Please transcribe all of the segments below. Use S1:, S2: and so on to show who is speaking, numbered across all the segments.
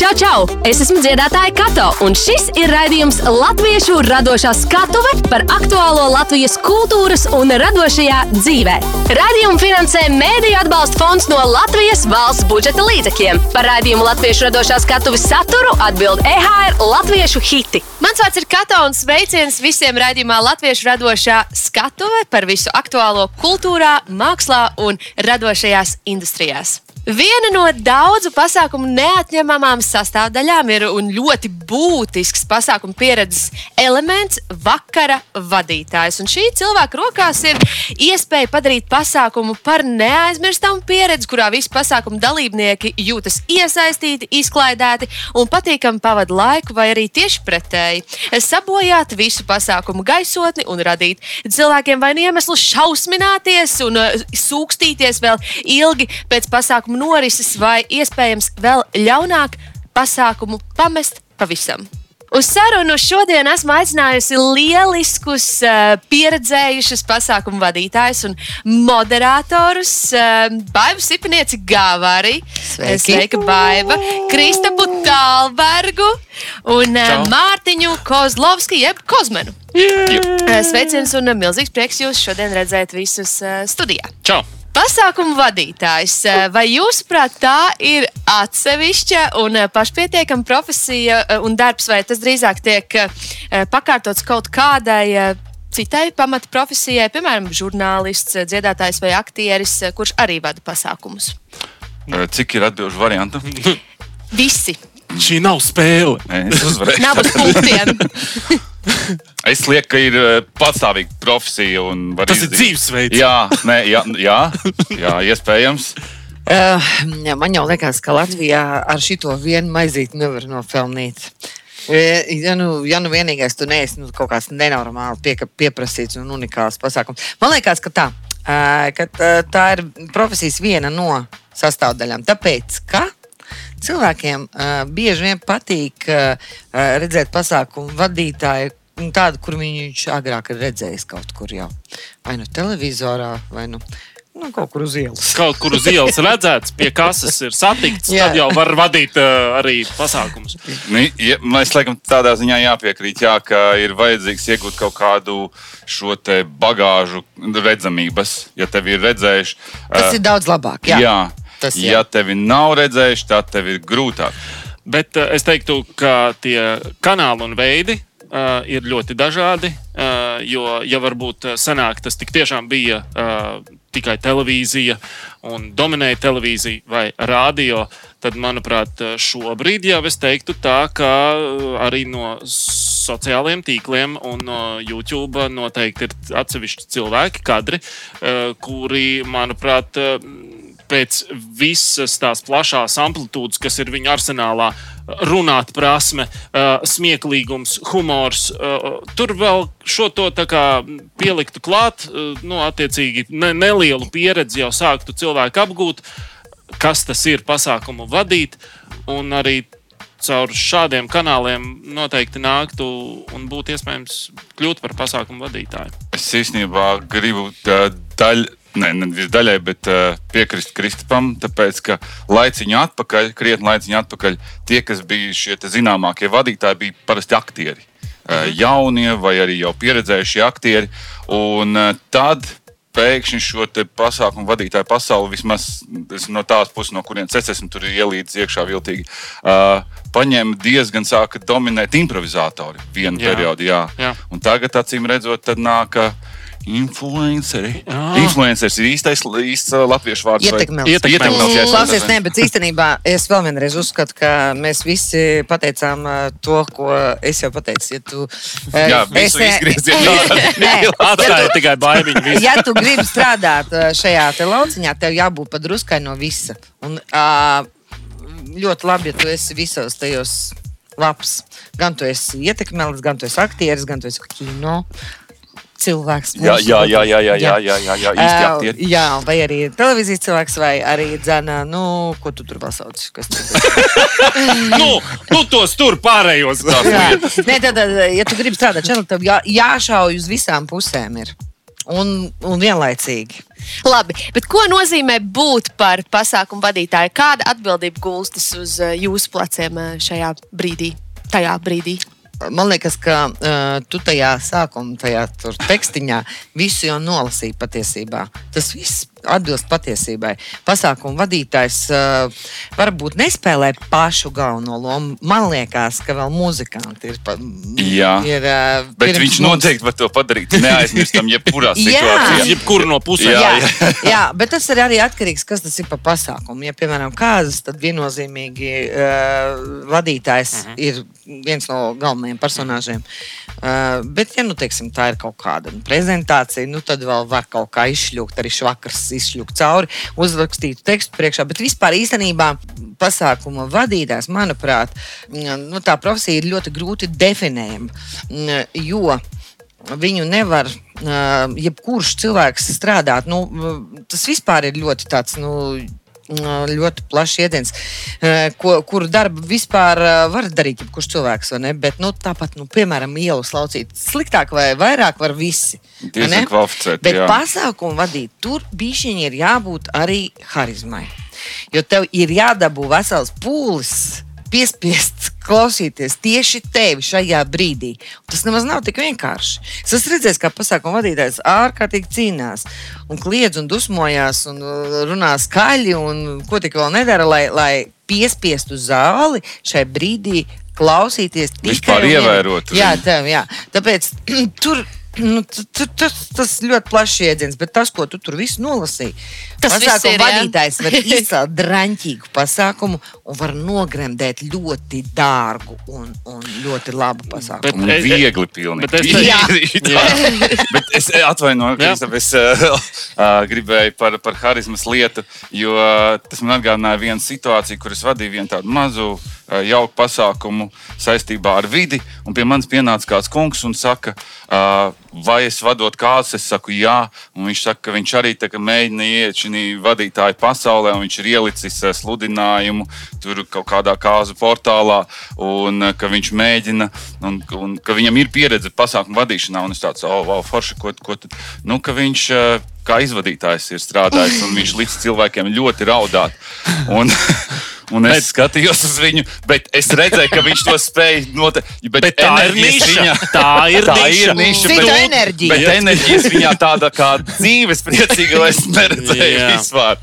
S1: Čau, čau! Es esmu dziedātāja Kato, un šis ir raidījums Latviešu radošā skatuve par aktuālo Latvijas kultūras un radošajā dzīvē. Radījumu finansē Mēdīļu atbalsta fonds no Latvijas valsts budžeta līdzekļiem. Par raidījumu Latviešu radošā skatuves saturu atbild EHR Latviešu hiti.
S2: Mans vārds ir Kato un sveiciens visiem raidījumā Latviešu radošā skatuve par visu aktuālo kultūrā, mākslā un radošajās industrijās. Viena no daudzu pasākumu neatņemamām sastāvdaļām ir un ļoti būtisks pasākumu pieredzes elements - vakara vadītājs. Un šī cilvēka rokās ir iespēja padarīt pasākumu par neaizmirstamu pieredzi, kurā visi pasākumu dalībnieki jūtas iesaistīti, izklaidēti un patīkami pavadīt laiku, vai arī tieši pretēji - sabojāt visu pasākumu gaisotni un radīt cilvēkiem vai nu iemeslu šausmināties un uh, sūkstīties vēl ilgi pēc pasākuma norises, vai iespējams vēl ļaunāk pasākumu pamest pavisam. Uz sarunu šodien esmu aicinājusi lieliskus, uh, pieredzējušus pasākumu vadītājus un moderatorus. Uh, Baiva Sipinieci Gāvāri,
S3: Sveiki.
S2: Sveika Baiva, Kristapu Tālbergu un uh,
S4: Čau.
S2: Mārtiņu Kozlovski, jeb Kozmenu. Uh, Sveiciens un milzīgs prieks jūs šodien redzēt visus studijā.
S4: Čau!
S2: Pasākumu vadītājs, eh, vai jūsuprāt, tā ir atsevišķa un eh, pašpietiekama profesija eh, un darbs, vai tas drīzāk tiek pakārtots kaut kādai citai pamata profesijai, piemēram, žurnālists, dziedātājs vai aktieris, kurš arī vada pasākumus?
S4: Cik ir atbildžu variantu?
S2: Visi.
S5: Šī nav spēle.
S4: Nē, Es uzvarēju.
S2: Nav uz punktiem.
S4: Es lieku, ka ir eh, patstāvīga profesija. un var
S5: Tas ir
S4: izdzīvot.
S5: dzīvesveids.
S4: Jā, nē, jā, jā, jā, iespējams.
S3: Uh, jā, man jau liekas, ka Latvijā ar šito vienu maizīti nevar nopelnīt. E, Ja nu, ja nu vienīgais tu neesi nu, kaut kāds nenormāli pie, pieprasīts un unikāls pasākums, man liekas, ka tā, ā, ka tā ir profesijas viena no sastāvdaļām. Tāpēc, ka cilvēkiem uh, bieži vien patīk uh, redzēt pasākumu vadītāju. nu, Tādu, kur viņš agrāk ir redzējis kaut kur jau. Vai nu televizorā, vai nu, nu kaut kur uz ielas.
S5: Kaut kur uz ielas redzēts, pie kases ir satikts. Tad jau var vadīt uh, arī pasākumus.
S4: Nu, ja, mēs laikam tādā ziņā jāpiekrīt, jā, ka ir vajadzīgs iegūt kaut kādu šo te bagāžu redzamības, ja tev ir redzējuši.
S3: Tas ir daudz labāk. Jā.
S4: jā.
S3: Tas jā.
S4: ja tevi nav redzējuši, tad tev ir grūtāk.
S5: Bet uh, es teiktu, ka tie kanāli un veidi uh, ir ļoti dažādi. Uh, jo, ja varbūt senāk tas tik tiešām bija uh, tikai televīzija un dominēja televīzija vai rādio, tad, manuprāt, šobrīd jau es teiktu tā, ka arī no sociālajiem tīkliem un no YouTube noteikti ir atsevišķi cilvēki, kadri, uh, kuri, manuprāt, uh, pēc visas tās plašās amplitūdas, kas ir viņa arsenālā, runāt prasme, smieklīgums, humors. Tur vēl šo to pieliktu klāt, nu, attiecīgi ne, nelielu pieredzi jau sāktu cilvēku apgūt, kas tas ir pasākumu vadīt. Un arī caur šādiem kanāliem noteikti nāktu un būtu iespējams kļūt par pasākumu vadītāju.
S4: Es īstenībā gribu daļu. Nē, nevis daļai, bet uh, piekrist Kristupam, tāpēc, ka laiciņā atpakaļ, krietni laiciņā atpakaļ, tie, kas bija šie zināmākie vadītāji, bija parasti aktieri. Uh, jaunie vai arī jau pieredzējušie aktieri. Un uh, tad pēkšņi šo pasākumu vadītāju pasauli, vismaz no tās puses, no kurienes es esmu tur ielīdis iekšā viltīgi, uh, paņēma diezgan sāka dominēt improvizatori vienu
S5: Jā.
S4: periodu. Jā.
S5: Jā.
S4: Un tagad, acīm redzot, tad nāk. uh, Influenceri.
S5: Jā.
S4: Influenceris ir īstais, īsts uh, latviešu vārds.
S3: Ietekmēls,
S4: jā, es
S3: Klausies, nē, bet īstenībā es vēl vienreiz uzskatu, ka mēs visi pateicām ā, to, ko es jau pateicu. Ja tu, ā,
S4: Jā, ārā.
S3: nē,
S5: Atstāja tikai baimiņu.
S3: ja tu gribi strādāt šajā te lauciņā, tev jābūt padruskai no visa. Un, ā, ļoti labi, ja tu esi visos tajos labs. Gan tu esi ietekmēlis, gan tu esi aktieris, gan tu esi kino cilvēks.
S4: Jā, jā, jā, jā, jā,
S3: Jā.
S4: jā, jā, jā, jā,
S3: jā, vai arī televīzijas cilvēks, vai arī dzēna, nu, ko tu tur vēl sauc? Kas tur ir?
S5: nu, nu, tos tur pārējos.
S3: Nē, tad, tad, ja tu gribi strādāt šeit, tad tev jā, jāšauj uz visām pusēm. Ir. un, un vienlaicīgi.
S2: Labi, bet ko nozīmē būt par pasākumu vadītāju? Kāda atbildība gulstas uz jūsu pleciem šajā brīdī? Tajā brīdī.
S3: Man liekas, ka uh, tu tajā sākumā, tajā tekstiņā, visu jau nolasīji patiesībā. Tas viss atbilst patiesībai. Pasākuma vadītājs uh, varbūt nespēlē pašu galveno lomu. Man liekas, ka vēl muzikanti ir. Pa,
S4: Jā.
S3: ir uh,
S4: Bet viņš
S3: mums.
S4: noteikti var to padarīt. Neaizmirstam, jebkurā
S3: Jā.
S4: situācijā.
S5: Jebkuru no pusēm.
S4: Jā,
S3: Jā, jā. jā, bet tas ir arī atkarīgs kas tas ir par pasākumu. Ja, piemēram, kāzas, tad viennozīmīgi uh, vadītājs uh -huh. ir viens no galvenajiem personāžiem. Uh, bet, ja nu, teiksim, tā ir kaut kāda nu, prezentācija, nu, tad vēl var kaut kā izšļūt, arī švakars izšļūt cauri, uzrakstīt tekstu priekšā. Bet vispār īstenībā pasākuma vadītājs, manuprāt, nu, tā profesija ir ļoti grūti definējama. mm, Jo viņu nevar uh, jebkurš cilvēks strādāt. Nu, tas vispār ir ļoti tāds. Nu, Ļoti plašs jēdziens, ko, kuru darbu vispār var darīt jebkurš cilvēks. Bet, nu, tāpat, nu, piemēram, ielu slaucīt sliktāk vai vairāk var visi. Bet
S4: jā.
S3: pasākumu vadīt, tur bišķiņi ir jābūt arī harizmai. Jo tev ir jādabū vesels pūlis. Piespiest klausīties tieši tevi šajā brīdī. Tas nemaz nav tik vienkārši. Es esmu redzējis, kā pasākuma vadītājs ārkārtīgi cīnās un kliedz un dusmojās un uh, runā skaļi un ko tik vēl nedara, lai, lai piespiestu zāli šai brīdī klausīties tikai vienīgi.
S4: ievērot
S3: Jā, tev, jā. Tāpēc tur. Nu, t- t- tas, tas ļoti plašs jēdziens, bet tas, ko tu tur visu nolasīji,
S2: Tas viss
S3: pasākuma
S2: ir, jā.
S3: vadītājs var izcelt drāmīgu pasākumu un var nogremdēt ļoti dārgu un, un ļoti labu pasākumu.
S5: Bet-
S4: Un
S5: Es-
S4: viegli pilnīgi.
S5: bet es
S3: te-
S4: Jā. Bet es atvainojos,
S5: Jā.
S4: Kristap, es uh, gribēju par, par harizmas lietu, jo uh, tas man atgādināja vienu situāciju, kur es vadīju vienu tādu mazu uh, jauku pasākumu saistībā ar vidi. Un pie manis pienāca kāds kungs un saka, uh, uh, vai es vadot kāds, es saku, jā. Un viņš saka, ka viņš arī tā mēģina iet šajā vadītāju pasaulē, un viņš ir ielicis uh, sludinājumu tur kaut kādā kāzu portālā, un uh, ka viņš mēģina, un, un ka viņam ir pieredze pasākumu vadīšanā. Un es tāds, oh, wow, forši, ko, ko tad? Nu, ka viņš uh, kā izvadītājs ir strādājis, un viņš līdz cilvēkiem ļoti raudāt. Un, Un es bet, skatījos uz viņu, bet es redzēju, ka viņš to spēja noteikti. Bet,
S5: Bet tā ir niša.
S4: Viņa,
S5: Tā ir
S4: tā
S5: niša.
S4: ir niša.
S3: Cita
S4: bet-
S3: enerģija.
S4: Bet enerģijas viņā tāda kā dzīves priecīga, lai es neredzēju
S5: Jā.
S4: vispār.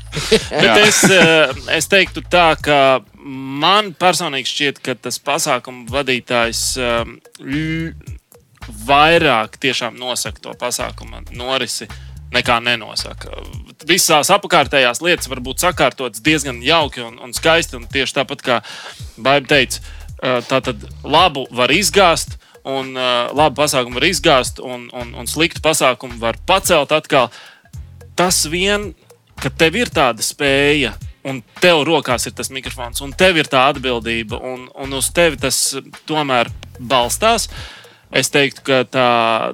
S5: Bet es, eh, es teiktu tā, ka man personīgi šķiet, ka tas pasākumu vadītājs eh, vairāk tiešām nosaka to pasākumu norisi. Nekā nenosaka. Visās apkārtējās lietas var būt sakārtotas diezgan jauki un, un skaisti. Un tieši tāpat kā Baiba teica, eh, tā tad labu var izgāzt, un uh, labu pasākumu var izgāzt, un, un, un sliktu pasākumu var pacelt atkal. Tas vien, ka tev ir tāda spēja, un tev rokās ir tas mikrofons, un tev ir tā atbildība, un, un uz tevi tas tomēr balstās. Es teiktu, ka tā,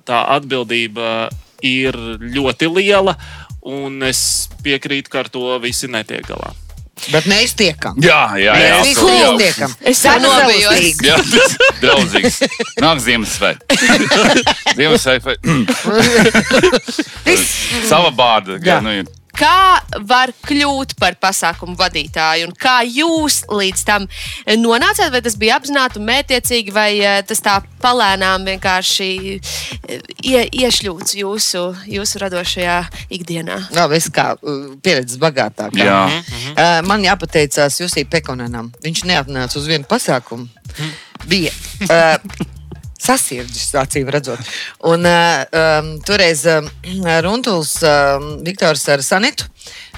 S5: tā atbildība ir ļoti liela, un es piekrītu, ka ar to visi netiek galā.
S3: Bet mēs tiekam.
S4: Jā, jā, jā.
S3: Mēs
S4: absolūti,
S3: visi
S4: jā.
S3: tiekam.
S2: Es
S3: Tādas
S2: nobijos.
S4: Jā, tas ir draudzīgs. Nāk Ziemassvētku. Ziemassvētku. Sava bārda. Jā,
S3: Jā.
S4: nu ir.
S2: Kā var kļūt par pasākumu vadītāju, un kā jūs līdz tam nonācāt? Vai tas bija apzināti un mētiecīgi, vai eh, tas tā palēnām vienkārši eh, ie, iešļūts jūsu, jūsu radošajā ikdienā?
S3: Nav viss kā uh, pieredzes bagātākā.
S4: Jā.
S3: Uh, man jāpateicās Jusī Pekonenam. Viņš neatnāca uz vienu pasākumu. Bija uh, sasirdis, acīm redzot. Un uh, um, toreiz um, Runtuls, um, Viktors ar Sanitu,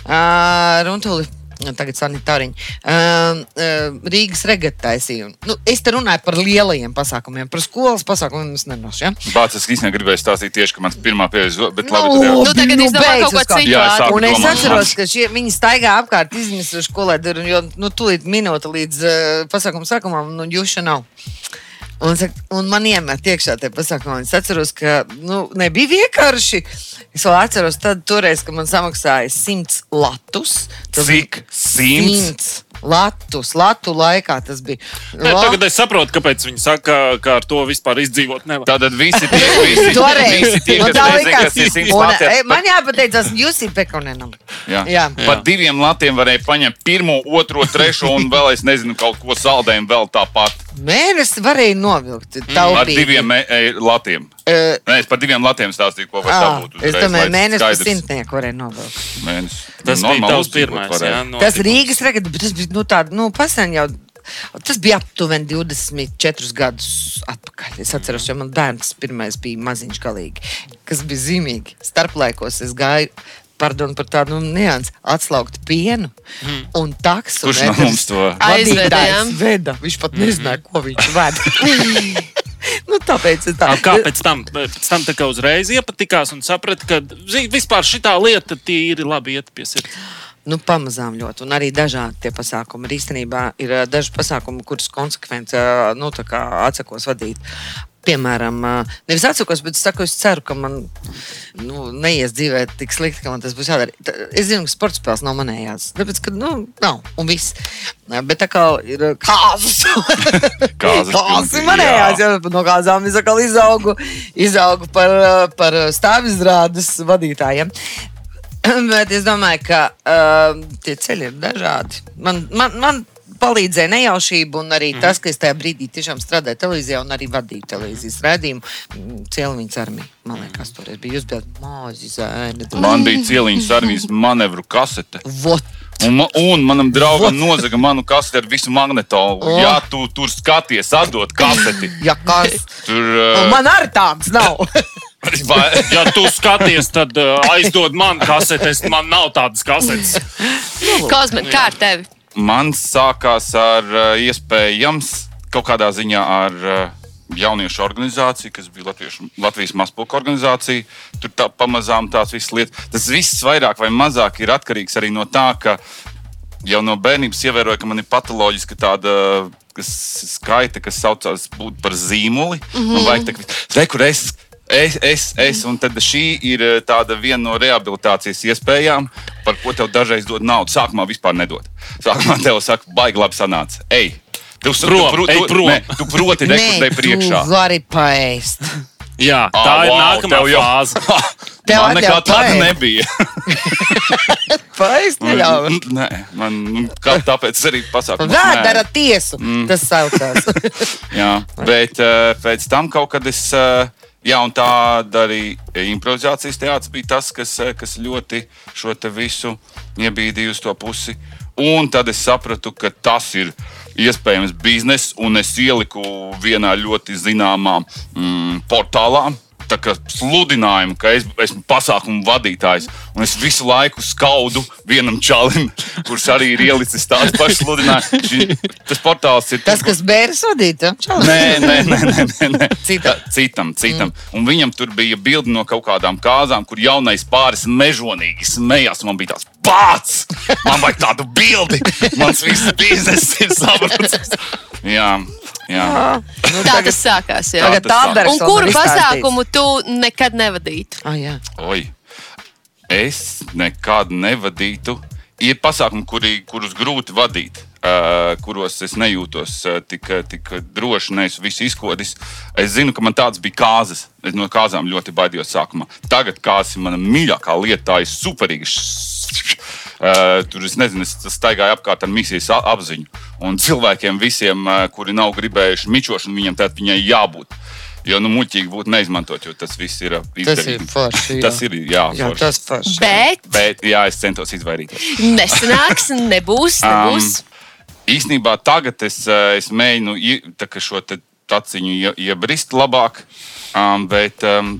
S3: uh, Runtuli. Tagad sanitāriņi. Uh, uh, Rīgas regata taisīja. Nu, es te runāju par lielajiem pasākumiem, par skolas pasākumiem. Es nenošu, ja?
S4: Bācis īstenībā gribēja stāstīt tieši, ka mans pirmā pieeja, bet labi,
S3: Nu,
S4: tur jau.
S2: Nu, tagad
S3: Nu,
S2: izdomā
S3: beidz
S2: kaut ko citu.
S4: Jā, es
S3: Un es atceros, ka šie, viņi staigā apkārt, izmisuši kolēģi, jo nu, tūlīt minūte līdz uh, pasākuma sākumam, nu, jūša nav. Un, un man iemet iekšā tajā pasākumā. Es atceros, ka nu, nebija vienkārši. Es vēl atceros, tad, toreiz, kad man samaksāja 100 latus.
S4: Cik? Simts?
S3: Latus, Latu laikā tas bija.
S5: Ne, tagad es saprotu, kāpēc viņi saka, ka ar to vispār izdzīvot nevar.
S4: Tātad visi tie, visi,
S3: Toreiz.
S4: visi tie
S3: Nu,
S4: kas
S3: tā likās.
S4: kas ir simts lati,
S3: Man jāpateicas Jusī Pekonenam.
S4: Jā.
S3: Jā.
S4: Par diviem latiem varēja paņemt pirmo, otro, trešo un vēl es nezinu, kaut ko saldējumu vēl tāpat.
S3: Mēnesi varēja novilkt.
S4: Ar
S3: taupīgi.
S4: diviem latiem.
S3: Eh,
S4: Nē, es par diviem latiem stāstīju, ko var dabūt.
S3: Es domāju,
S4: lai
S3: mēnesis par simtnieku varēja novilkt.
S4: Mēnesis.
S5: Tas
S4: Normāli
S5: bija tavs pirmais. Jā,
S3: Tas
S5: notikums.
S3: Rīgas rekords, bet tas bija nu, tāds, nu, pasen jau. Tas bija aptuveni 24 gadus atpakaļ. Es atceros, jo man bērns pirmais bija maziņš galīgi, kas bija zīmīgi. Starplaikos es gāju. Pardon par tādu nu, niansu, atslaukt pienu
S5: Hmm.
S3: un taksu.
S4: Kurš no mums to
S2: Aizveda.
S3: Viņš pat nezināja, ko viņš veda. nu, tāpēc tā
S5: Ā, Kā pēc tam, pēc tam tā kā uzreiz iepatikās un saprata, ka zini, vispār šī lieta tīri labi iet pie sirds.
S3: Nu, pamazām ļoti, un arī dažādi tie pasākumi. Ir īstenībā ir ā, daži pasākumi, kurus konsekventi ā, nu, atsakos vadīt. Piemēram, nevis atsakos, bet es saku, es ceru, ka man nu, neies dzīvē tik slikti, ka man tas būs jādara. Es zinu, ka sports spēles nav manējās. Tāpēc, ka, nu, nav, un viss. Bet tā kā ir Kāzas
S4: pilns,
S3: ir manējās. Jā. No kāzām es atkal izaugu, izaugu par, par stāvizrādes vadītājiem. Bet es domāju, ka uh, tie ceļi ir dažādi. Man, man, man palīdzēja nejaušība, un arī mm. tas, ka es tajā brīdī tiešām strādāju televīzijā un arī vadīju televīzijas redzējumu. Cēlīņas armija, man liekas, toreiz bija. Bijat mazi zēni.
S4: Man bija cieliņš armijas manevru kasete.
S3: Vot.
S4: Un, ma- un manam draugam nozaga manu kaseti ar visu magnetolu.
S3: O.
S4: Jā, tu tur skaties, atdod kaseti.
S3: Ja kas?
S4: Tur uh,
S3: man arī tāds nav.
S4: vai,
S5: Ja tu skaties, tad uh, aizdod man kasetes. Man nav tādas kasetes.
S2: Kozme, kā ar tevi?
S4: Man sākās ar uh, iespējams kaut kādā ziņā ar uh, jauniešu organizāciju, kas bija Latviešu, Latvijas mazpulka organizācija. Tur tā pamazām tās visas lietas. Tas viss vairāk vai mazāk ir atkarīgs arī no tā, ka jau no bērnības ievēroju, ka man ir patoloģiska tāda. Kas skaita, kas saucās būt par zīmoli. Mm -hmm. Vajag tā, re, kur es, es, es. Un tad šī ir eh, tāda viena no rehabilitācijas iespējām, par ko tev dažreiz dod naudu. Sākumā vispār nedod. Sākumā tev saka, baigi labi sanāca. Ej, tu,
S5: Prom,
S4: tu,
S5: ej
S4: tu,
S5: prom.
S4: ne, tu proti rekrutē priekšā.
S3: tu vari paēst.
S5: Jā, tā
S4: Ah,
S5: ir
S4: wow,
S5: nākamā
S4: jau-
S5: fāze.
S3: Tev
S4: Man nekā tāda nebija.
S3: Paēst neļauj.
S4: Nē, man nu, kā, tāpēc arī pasākumu.
S3: Vēdera tiesu. Mm. Tas saucās.
S4: Jā, bet uh, pēc tam kaut kad es. Jā, un tāda arī improvizācijas teātris bija tas, kas, eh, kas ļoti šo visu iebīdīja uz to pusi. Un tad es sapratu, ka tas ir iespējams bizness, un es ieliku vienā ļoti zināmā mm, portālā. Sludinājumu, ka es esmu pasākumu vadītājs, un es visu laiku skaudu vienam čalim, kurš arī ir ielicis tādu pašu sludinājumu. Tas portāls ir
S3: Tas, kas bērns vadīja,
S4: Nē, nē, nē, nē, nē.
S3: Citam.
S4: Citam. citam. Mm. Un viņam tur bija bilde no kaut kādām kāzām, kur jaunais pāris mežonīgi smējās. Man bija tāds pats, man vajag tādu bildi. Mans viss bizness ir sabrucis. Jā, jā.
S3: Nu,
S2: Tā tas sākās. Jā.
S3: Tagad
S4: tas
S3: tā dara.
S2: Un kuru pasākumu tu nekad nevadītu?
S3: Ah, jā.
S4: Oi, es nekad nevadītu. Ir pasākumi, kuri, kurus grūti vadīt, uh, kuros es nejūtos uh, tik, tik droši, neesmu visu izkodis. Es zinu, ka man tāds bija kāzas. Es no kāzām ļoti baidījos sākumā. Tagad kāzas ir mana mīļākā lieta, tā ir superīga. Uh, tur es nezinu, es staigāju apkārt ar misijas apziņu. Un cilvēkiem, visiem, kuri nav gribējuši mičošanu, viņiem tad viņai jābūt. Jo nu, muļķīgi būtu neizmantot, jo tas viss ir uh,
S3: Tas ir forši. jā.
S4: Tas ir jā,
S3: Jā,
S4: forši.
S3: tas forši.
S2: Bet
S4: Bet jā, es centos izvairīties.
S2: nesanāks, nebūs. nebūs.
S4: Īsnībā tagad es, es mēģinu šo taciņu ie- iebrist labāk, um, bet um,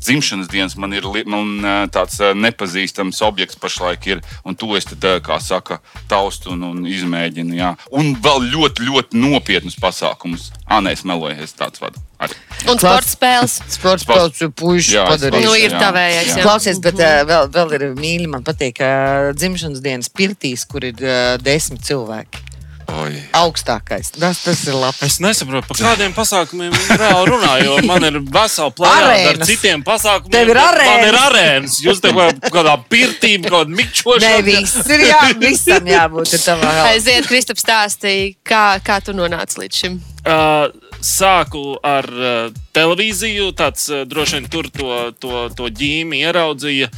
S4: dzimšanas dienas man ir man, tāds nepazīstams objekts pašlaik, ir, un to es tad, kā saka, taustu un, un izmēģinu. Jā. Un vēl ļoti, ļoti nopietnus pasākumus. Ah, nē, es meloju, es tāds vadu. Arī.
S2: Un sporta spēles.
S3: Sports spēles jau puiši padarīja.
S2: Nu, ir tavējais.
S4: jā.
S3: Klausies, bet uh, vēl, vēl ir mīļi. Man patīk, ka dzimšanas dienas pirtīs, kur ir uh, desmit cilvēki.
S4: Oi.
S3: augstākais. Tas, tas ir labi.
S5: Es nesaprotu, par kādiem pasākumiem viņi reāli runā. Jo man ir vesela plāna ar citiem pasākumiem.
S3: Tev ir
S5: bet Man ir arēnas. Jūs te kaut kādā pirtī, kaut kādā
S3: Nē,
S5: mikčošanā.
S3: viss ir jā, visam jābūt tavā.
S2: Aiziet, Kristap, stāstīja, kā, kā tu nonāci līdz šim.
S5: Uh, sāku ar uh, televīziju, tāds uh, droši vien tur to, to, to ģīmi ieraudzīja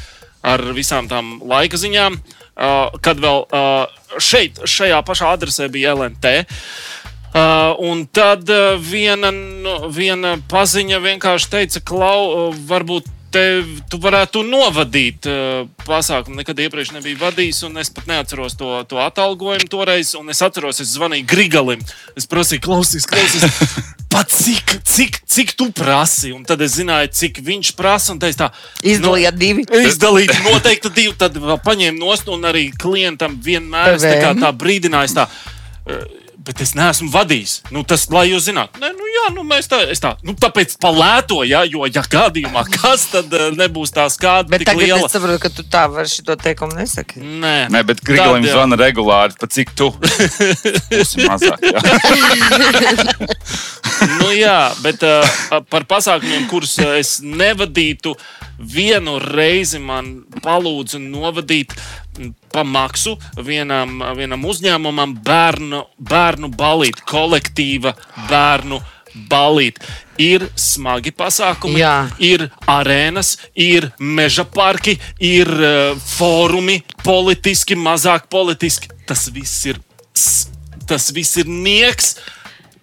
S5: ar visām tām laika ziņām. Uh, kad vēl uh, šeit, šajā pašā adresē bija LNT. Uh, un tad uh, viena, nu, viena paziņa vienkārši teica, uh, varbūt te, tu varētu novadīt uh, pasākumu. Nekad iepriekš nebija vadījis, un es pat neatceros to, to atalgojumu toreiz. Un es atceros, es zvanīju Grigalim. Es prasīju, klausies, klausies. Pat cik, cik, cik tu prasi? Un tad es zināju, cik viņš prasa. Tā,
S3: Izdalījāt divi.
S5: Izdalīt noteikti divi, tad paņēma nost un arī klientam vienmēr tā, tā brīdināju. Tā, "Eh, Bet es neesmu vadījis. Nu, tas, lai jūs zinātu, Nē, nu, jā, nu, mēs tā, es tā, nu, tāpēc palēto, ja, jo, ja gadījumā kas, tad eh, nebūs tā skāda
S3: Bet
S5: tik
S3: tagad
S5: liela.
S3: es saprotu, ka tu tā vari šo teikumu nesaki.
S5: Nē,
S4: Nē, bet Grigolim zvana regulāri, pa cik tu. Būsim mazāk. Jā.
S5: nu, jā, bet uh, par pasākumiem, kurus uh, es nevadītu, vienu reizi man palūdza novadīt mm, pa maksu vienam, vienam uzņēmumam bērnu, bērnu balīti, kolektīva bērnu balīti. Ir smagi pasākumi,
S3: Jā.
S5: ir arēnas, ir meža parki, ir uh, fórumi, politiski, mazāk politiski. Tas viss ir, tas viss ir nieks.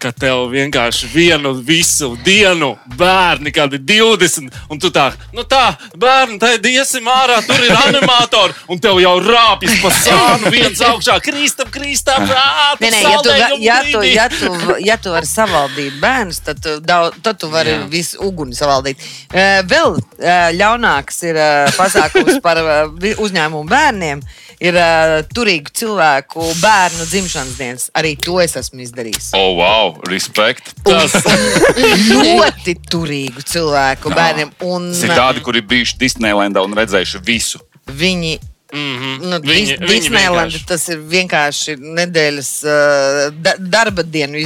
S5: Ka tev vienkārši vienu visu dienu bērni, kādi 20, un tu tā, nu tā, bērni, tā iesim ārā, tur ir animatori, un tev jau rāpjas pa sānu, viens augšā, krīstam, krīstam, rāpjas.
S3: Nē, nē, ja tu, ja, tu, ja, tu, ja tu vari savaldīt bērnus, tad tu, daudz, tad tu vari
S5: Jā.
S3: visu uguni savaldīt. Vēl ļaunāks ir pasākums par uzņēmumu bērniem. Ir uh, turīgu cilvēku bērnu dzimšanas dienas. Arī to es esmu izdarījis.
S4: Oh, wow, respekt.
S5: Tas,
S3: Ļoti turīgu cilvēku bērniem. Un,
S4: ir tādi, kuri bijuši Disneylandā un redzējuši visu.
S3: Viņi
S5: mm -hmm.
S3: Nu, Dis- Disneylanda tas ir vienkārši nedēļas uh, da, darba dienu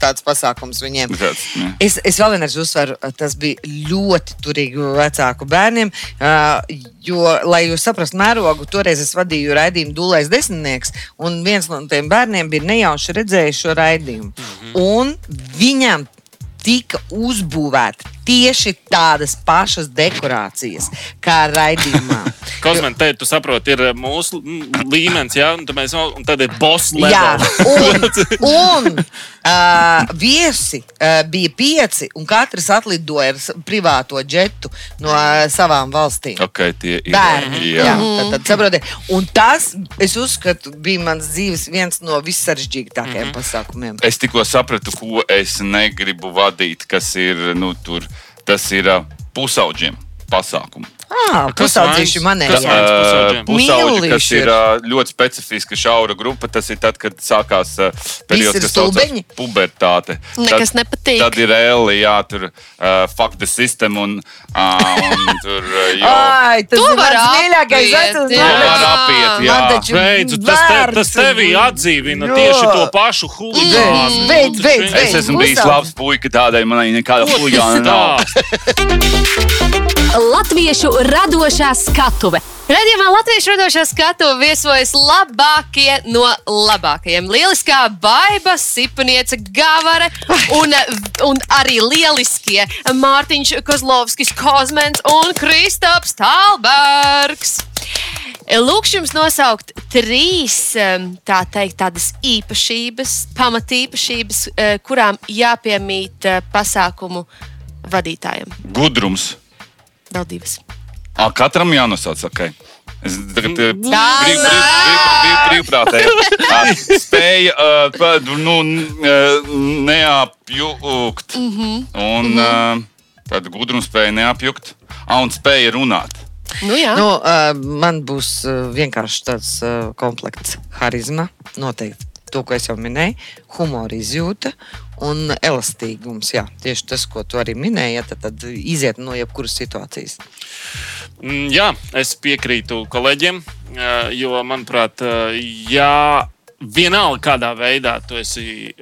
S3: tāds pasākums viņiem.
S4: Tāds, jā.
S3: Es, es vēl vienreiz uzsveru, tas bija ļoti turīgi vecāku bērniem. Uh, jo, lai jūs saprastu mērogu, toreiz es vadīju raidījumu Dūlais desmitnieks, un viens no tiem bērniem bija nejauši redzējis šo raidījumu. Mm -hmm. Un viņam tika uzbūvēta tieši tādas pašas dekorācijas kā raidījumā.
S5: Kosmēta, te tu saproti, ir mūsu mm, līmenis, jā, un mēs, un tad ir boss
S3: Jā,
S5: level.
S3: un, un uh, viesi uh, bija pieci, un katrs atlidoja ar privāto džetu no uh, savām valstīm.
S4: Okay, tie ir
S3: Bērni. Jā,
S4: Jā.
S3: tad, tad, saprotiet. un tas, es uzskatu, bija mans dzīves viens no vissarežģītākajiem mm -hmm. pasākumiem.
S4: Es tikko sapratu, ko es negribu vadīt, kas ir nu, tur. Tas ir uh, pusauģiem pasākums.
S3: Ah?
S5: Kas
S3: manējā.
S4: Pusauģi, kas ir ļoti specifiska šaura grupa, tas ir tad, kad sākās periods, kas saucās pubertāte.
S2: Nekas
S4: tad,
S2: nepatīk.
S4: Tad ir Eli, jā, tur uh, fuck the system un, uh, un tur jau.
S3: Ai, tas
S2: To
S3: ir mans mīļākais vecums.
S2: jā.
S4: Var apiet, jā.
S5: Beidzu, tas, te, tas tevi atdzīvina
S3: Jā.
S5: tieši to pašu huligānu.
S3: Beidz, beidz, beidz.
S4: Es esmu bijis labs puika, tādai manai nekāda huligāna nav.
S5: Tā,
S1: Latviešu radošā skatuve.
S2: Radījumā Latvijas radošā skatu viesojas labākie no labākajiem. Lieliskā baiva, sipaniece, gavare un, un arī lieliskie Mārtiņš Kozlovskis, Kozmens un Kristaps Talbergs. Lūkšu jums nosaukt trīs tā teikt, tādas īpašības, pamatīpašības, eh, kurām jāpiemīt eh, pasākumu vadītājiem.
S4: Gudrums.
S2: Vēl divas.
S4: À, katram jānosauc, ok. Es tagad eh,
S2: Tā
S4: brīv- Spēja uh, pa- nu, eh, neapjukt. Un uh, tad gudrums spēja neapjukt. Ah, un spēja runāt.
S2: Nu, jā.
S3: Nu, uh, man būs uh, vienkārši tāds uh, komplekts, harizma, noteikti to, ko es jau minēju, humora izjūta un elastīgums. Jā, tieši tas, ko tu arī minēji, tad, tad iziet no jebkuras situācijas.
S5: Mm, Jā, es piekrītu kolēģiem, jo, manuprāt, ja vienalga kādā veidā tu esi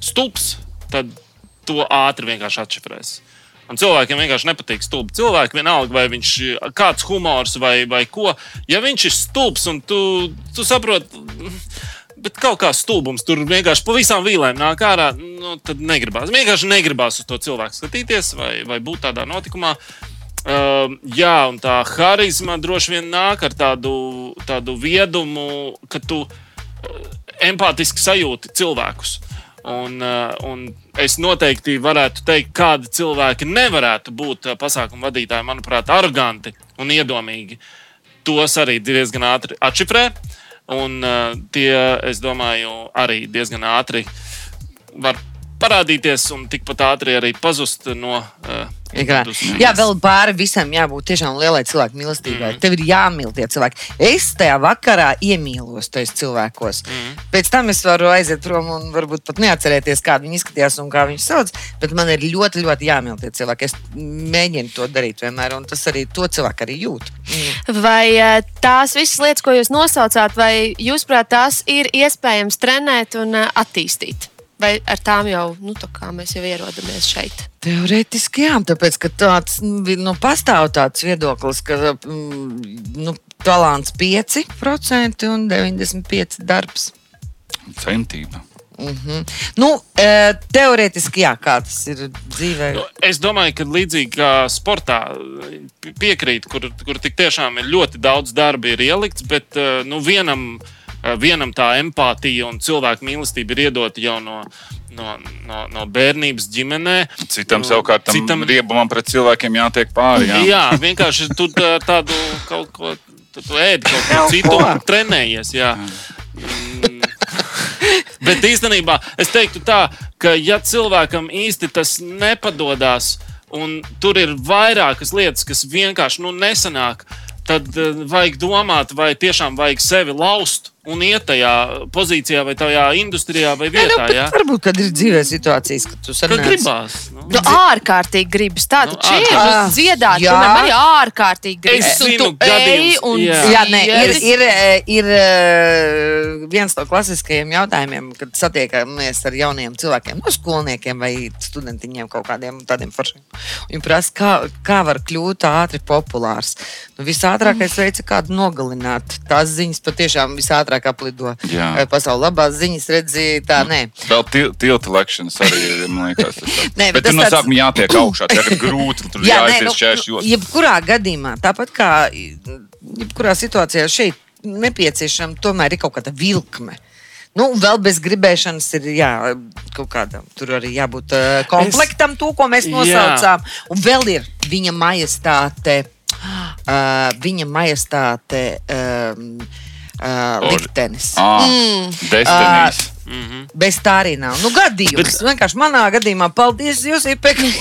S5: stulbs, tad to ātri vienkārši atšifrēs. Un cilvēkiem vienkārši nepatīk stulbi cilvēki. Vienalga, vai viņš ir kāds humors vai, vai ko. Ja viņš ir stulbs un tu, tu saproti, bet kaut kā stulbums tur vienkārši pa visām vīlēm nāk ārā, nu, tad negribās. Vienkārši negribās uz to cilvēku skatīties vai, vai būt tādā notikumā. Uh, jā, un tā harizma droši vien nāk ar tādu, tādu viedumu, ka tu uh, empātiski sajūti cilvēkus. Un, uh, un es noteikti varētu teikt, kādi cilvēki nevarētu būt uh, pasākumu vadītāji, manuprāt, aroganti un iedomīgi. Tos arī diezgan ātri atšifrē. Un uh, tie, es domāju, arī diezgan ātri var parādīties un tikpat ātri arī pazust no uh,
S3: Jā, vēl pāri visam jābūt tiešām lielai cilvēku mīlestībai. Mm. Tev ir jāmīl tie cilvēki. Es tajā vakarā iemīlos tajos cilvēkos. Mm. Pēc tam es varu aiziet prom un varbūt pat neatcerēties, kā viņi izskatījās un kā viņi sauc. Bet man ir ļoti, ļoti jāmīl tie cilvēki. Es mēģinu to darīt vienmēr, un tas arī to cilvēku arī jūt.
S2: Mm. Vai eh, tās visas lietas, ko jūs nosaucāt, vai jūsuprāt, tās ir iespējams trenēt un eh, attīstīt? Vai ar tām jau nu, mēs jau ierodamies šeit?
S3: Teorētiski jā, tāpēc ka tāds nu, pastāv tāds viedoklis, ka mm, nu, talants 5% un 95% darbs.
S4: Centība.
S3: Mm -hmm. nu, e, teorētiski, jā, kā tas ir dzīvē. Nu,
S5: es domāju, ka līdzīgi kā sportā, piekrīt, kur, kur tik tiešām ir ļoti daudz darba ir ielikts, bet e, nu, vienam Eh, vienam tā empātija un cilvēku mīlestība ir iedota jau no, no, no, no bērnības ģimenē.
S4: Citam savukārt tam citam... riebumam pret cilvēkiem jātiek pāri. Jā,
S5: jā vienkārši tu tādu kaut ko tu, ēdi, kaut ko citu trenējies. Jā. Mm. Bet īstenībā es teiktu tā, ka ja cilvēkam īsti tas nepadodas, un tur ir vairākas lietas, kas vienkārši nu, nesanāk, tad uh, vajag domāt, vai tiešām vajag sevi laust un iet tajā pozīcijā, vai tajā industrijā, vai vietā.
S3: Ne, nu, varbūt, kad ir dzīvē situācijas, kad tu
S5: sanāc. Kad gribās.
S2: Nu. Nu, ārkārtīgi gribas. Tā nu, taču ir. Nu, dziedāt, jā. tu arī ārkārtīgi gribas.
S5: Es zinu, gadījums.
S2: Un
S3: jā, jā nē, ir, ir, ir eh, viens no klasiskajiem jautājumiem, kad satiekamies ar jauniem cilvēkiem, no skolniekiem vai studentiņiem kaut kādiem tādiem foršiem. Viņi prasa, kā, kā var kļūt ātri populārs. Nu, visātrākais mm. veids, kā nogalināt. Tās ziņas patiešām visātrāk ātrāk aplido pasaulē. Labās ziņas redzēja, tā nē.
S4: Vēl til, tilta lekšanas arī man liekas. nē, bet, bet tur no tāds... sākuma jātiek augšā, tā ir grūti, tur jā, jāaizies nu, šķērš
S3: jostas. Jebkurā gadījumā, tāpat kā jebkurā situācijā šeit nepieciešama tomēr ir kaut kāda vilkme. Nu, vēl bez gribēšanas ir jā, kaut kāda. Tur arī jābūt uh, komplektam, es... to, ko mēs nosaucām. Jā. Un vēl ir viņa majestāte. Uh, viņa majestāte. Uh, uh, liktenis.
S4: Ah, mm. Destinīs. Uh,
S3: Mm -hmm. Bez tā arī nav. Nu, gadījums. Bet... Vienkārši manā gadījumā, paldies, jūs pēkšņi.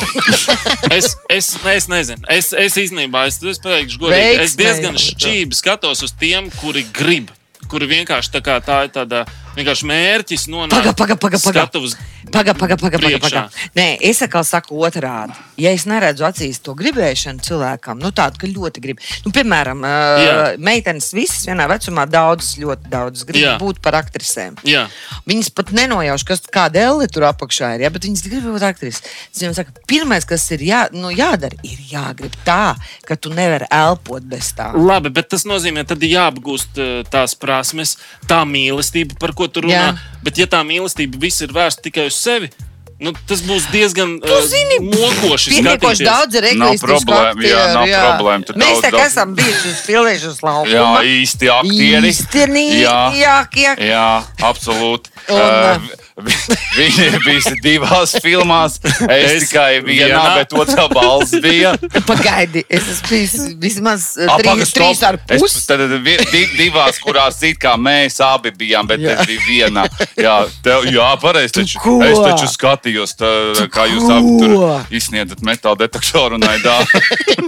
S5: es, es, es nezinu. Es, es īstenībā, es, es pateikšu, godīgi, es diezgan šķīvi skatos uz tiem, kuri grib. Kuri vienkārši tā kā tā ir tāda vienkārši mērķis nonākt
S3: paga, paga, paga, paga. Pagaid, pagaid, pagaid. Paga, paga. Nē, es atkal saku otrādi. Ja es neredzu acīs to gribēšanu cilvēkam, nu tādu, ka ļoti grib. Nu, piemēram, uh, meitenes visas vienā vecumā daudzas, ļoti daudzas grib Jā. būt par aktrisēm.
S5: Jā.
S3: Viņas pat nenojauš, kas kāda elle tur apakšā ir, ja, bet viņas grib būt aktrises. Es viņiem saku, pirmais, kas ir jā, nu, jādara, ir jāgrib tā, ka tu nevari elpot bez tā.
S5: Labi, bet tas nozīmē, tad ir jāapgūst tās prasmes, tā mīlestība, par ko tu runā. Jā. Bet ja tā mīlestība viss ir vērsta tikai uz sevi, Nu, tas būs diezgan uh, zini, mokoši.
S3: Pietiekoši daudz.
S4: Nav problēma. Jā, nav jā. problēma.
S3: Tur Mēs tā kā esam bijuši uz filēšanas laukuma.
S4: Jā, īsti aktieri.
S3: Īstenībā, jā, jā, jā.
S4: jā, absolūti. Un, uh, Viņi ir bijusi divās filmās. Es, es tikai vienā, vienā, bet otrā balss bija.
S3: Pagaidi, es esmu bijis vismaz A, trīs, trīs ar pusi.
S4: Tad div, divās, kurās it kā mēs abi bijām, bet jā. es biju vienā. Jā, tev, jā pareizi. Taču, es taču skatījos, tā, kā jūs tur izsniedzat metāla detektoru un aidā.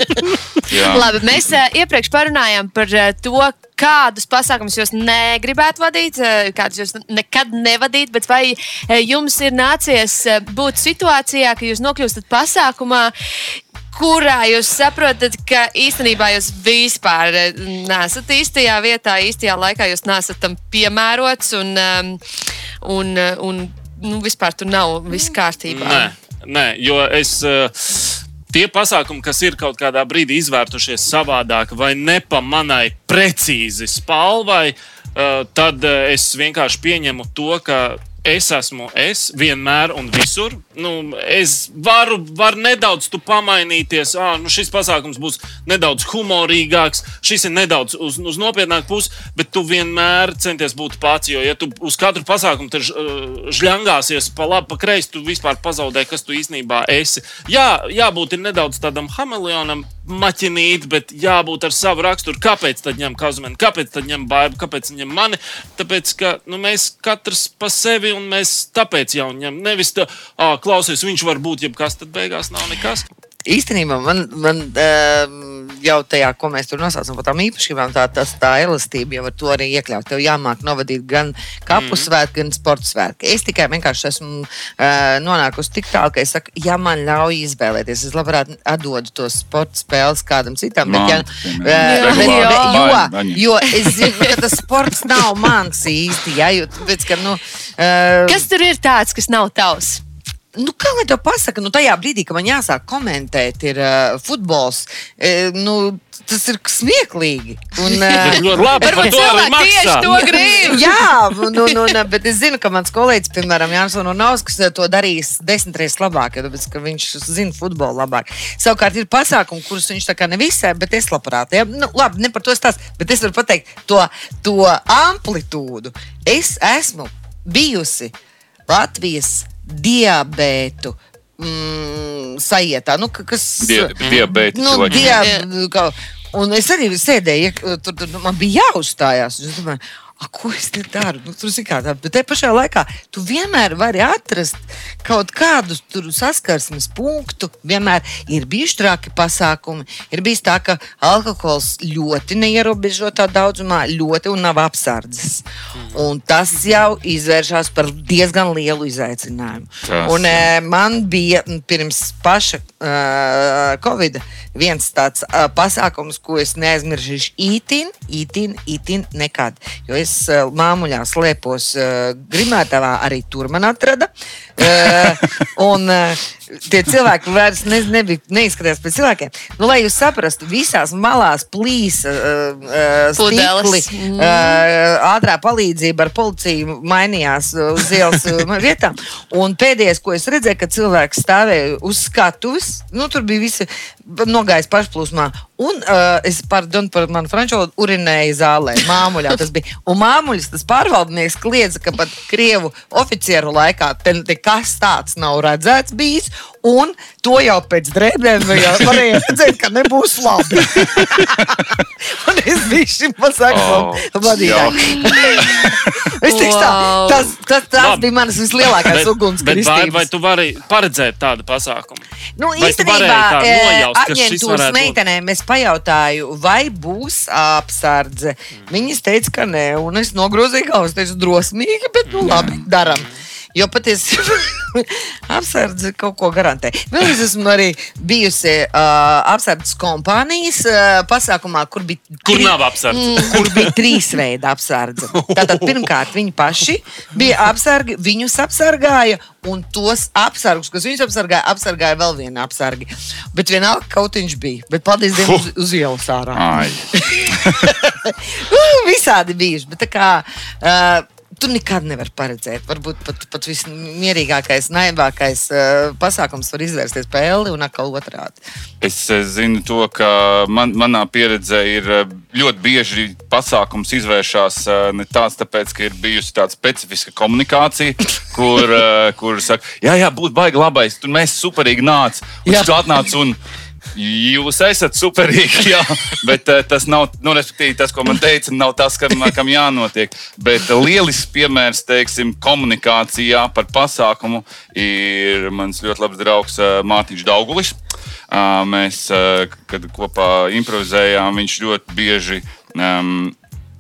S2: Labi, mēs uh, iepriekš parunājām par uh, to, kādus pasākumus jūs negribētu vadīt, uh, kādus jūs nekad nevadīt, bet vai jums ir nācies būt situācijā, ka jūs nokļūstat pasākumā, kurā jūs saprotat, ka īstenībā jūs vispār eh, nesat īstajā vietā, īstajā laikā, jūs nesat tam piemērots un, um, un, un nu, vispār tur nav viss kārtībā.
S5: Nē, nē jo es. Uh, Tie pasākumi, kas ir kaut kādā brīdī izvērtušies savādāk vai ne pa manai precīzi spalvai, uh, tad uh, es vienkārši pieņemu to, ka es esmu es vienmēr un visur. Nu, es varu, varu nedaudz pamainīties. Ah, nu šis pasākums būs nedaudz humorīgāks, šis ir nedaudz uz, uz nopietnāku pusi, bet tu vienmēr centies būt pats. Jo, ja tu uz katru pasākumu tur žļangāsies pa labi, pa kreisi, tu vispār pazaudē, kas tu īstenībā esi. Jā, jābūt nedaudz tādam hameleonam, maķinīt, bet jābūt ar savu raksturu. Kāpēc tad ņem kazumenu, kāpēc tad ņem baidu, kāpēc ņem mani? Tāpēc, ka nu, mēs katrs pa sevi un mēs tāpēc jau ņemam. Nevis tā, ah, klausies, viņš var būt jebkas, tad beigās nav nekas
S3: īstenībā man, man uh, jau tajā, ko mēs tur nosaucam par tām īpašībām, tā, tas, tā elastība jau ar to arī iekļaut. Tev jāmāk novadīt gan kapu mm. svētku, gan sporta svētku. Es tikai vienkārši esmu uh, nonākusi tik tālu, ka es saku, ja man ļauj izvēlēties, es labprāt atdodu to sporta spēles kādam citam. Bet, ja, uh, bet, bet, jo, jo es zinu, ka tas sports nav mans īsti. Ja, jo, bet, ka, nu,
S2: uh, kas tur ir tāds, kas nav tavs?
S3: Nu, kā lai to pasakā, nu, tajā brīdī, kad man jāsāk komentēt, ir uh, futbols. E, nu, tas ir smieklīgi. Un, uh,
S5: labi. Varbūt cilvēki tieši
S2: to grib.
S3: Jā, nu, nu, nu, bet es zinu, ka mans kolēģis, piemēram, Jānis Unauskas, to darīs desmit reizes labāk, jo tāpēc, viņš zina futbolu labāk. Savukārt ir pasākumi, kurus viņš tā kā nevisai, bet es labprāt. Ja? Nu, labi, ne par to stāstu, bet es varu pateikt to, to amplitūdu. Es esmu bijusi Latvijas diabētu. Mm, sajietā, nu, kas
S4: ir diabetes.
S3: Nu, diab, un es arī sēdēju, tur, tur man bija jāuzstājās. Es domāju, ko es te daru? Nu, tur kā, tā, bet te pašā laikā tu vienmēr vari atrast kaut kādu saskarsmes punktu. Vienmēr ir bijuši traki pasākumi. Ir bijis tā, ka alkohols ļoti neierobežotā daudzumā, ļoti un nav apsardzes. Un tas jau izvēršas par diezgan lielu izaicinājumu. Tas. Un, e, man bija pirms paša uh, Covid viens tāds uh, pasākums, ko es neaizmirsīšu. Ītin, ītin, ītin nekad. Jo es uh, māmuļā slēpos uh, Grimētavā, arī tur man atrada. Uh, un, tie cilvēki vairs ne, nebija, neizskatījās pēc cilvēkiem. Nu, lai jūs saprastu, visās malās plīsa uh, stikli, mm. uh, ātrā palīdzība ar policiju mainījās uz ielas vietām. Un pēdējais, ko es redzēju, ka cilvēks stāvēja uz skatuves, nu, tur bija visi nogājis pašplūsmā. Un uh, es pardonu par manu franču valodu, urinēju zālē, māmuļā tas bija. Un māmuļs, tas pārvaldnieks kliedza, ka pat Krievu oficieru laikā te nekas tāds nav redzēts bijis. Un to jau pēc drēbēm varēja redzēt, ka nebūs labi. un es biju šim pasākumam oh, vadītājs. es teikšu tā, tas, tas, tas Labi. bija manas vislielākās ugunsgrēks.
S5: Vai tu vari paredzēt tādu pasākumu?
S3: Nu, vai īstenībā, nojaust, aģentūras meitenēm es pajautāju, vai būs apsardze. Mm. Viņas teica, ka nē, un es nogrozīju galvu, es teicu, drosmīgi, bet nu labi, daram. Jo patiesībā apsardze kaut ko garantē. Vēl es esmu arī bijusi uh, apsardzes kompānijas uh, pasākumā, kur bija,
S5: kur nav apsardze.
S3: Mm, kur bija trīs veidi apsardze. Tātad pirmkārt viņi paši bija apsargi, viņus apsargāja. Un tos apsargus, kas viņus apsargāja, apsargāja vēl viena apsargi. Bet vienalga, kaut viņš bija. Bet paldies Dievam, uz, uz ielas ārā. Visādi bijuši. Bet tā kā. Uh, tu nekad nevari paredzēt. Varbūt pat, pat vismierīgākais, naivākais uh, pasākums var izvērsties pa elli un atkal otrādi.
S4: Es zinu to, ka man, manā pieredzē ir eh, ļoti bieži pasākums izvēršas ne tāds, tāpēc, ka ir bijusi tāda specifiska komunikācija, kur, uh, kur saka, jā, jā, būtu baigi labais, tur mēs superīgi nāc, un tu atnāc un Jūs esat superīgi, jā, bet uh, tas nav, nu, tas, ko man teica, nav tas, kam, kam jānotiek. Bet lielisks piemērs, teiksim, komunikācijā par pasākumu ir mans ļoti labs draugs uh, Mārtiņš Daugulis. Uh, mēs, kad kopā improvizējām, viņš ļoti bieži um,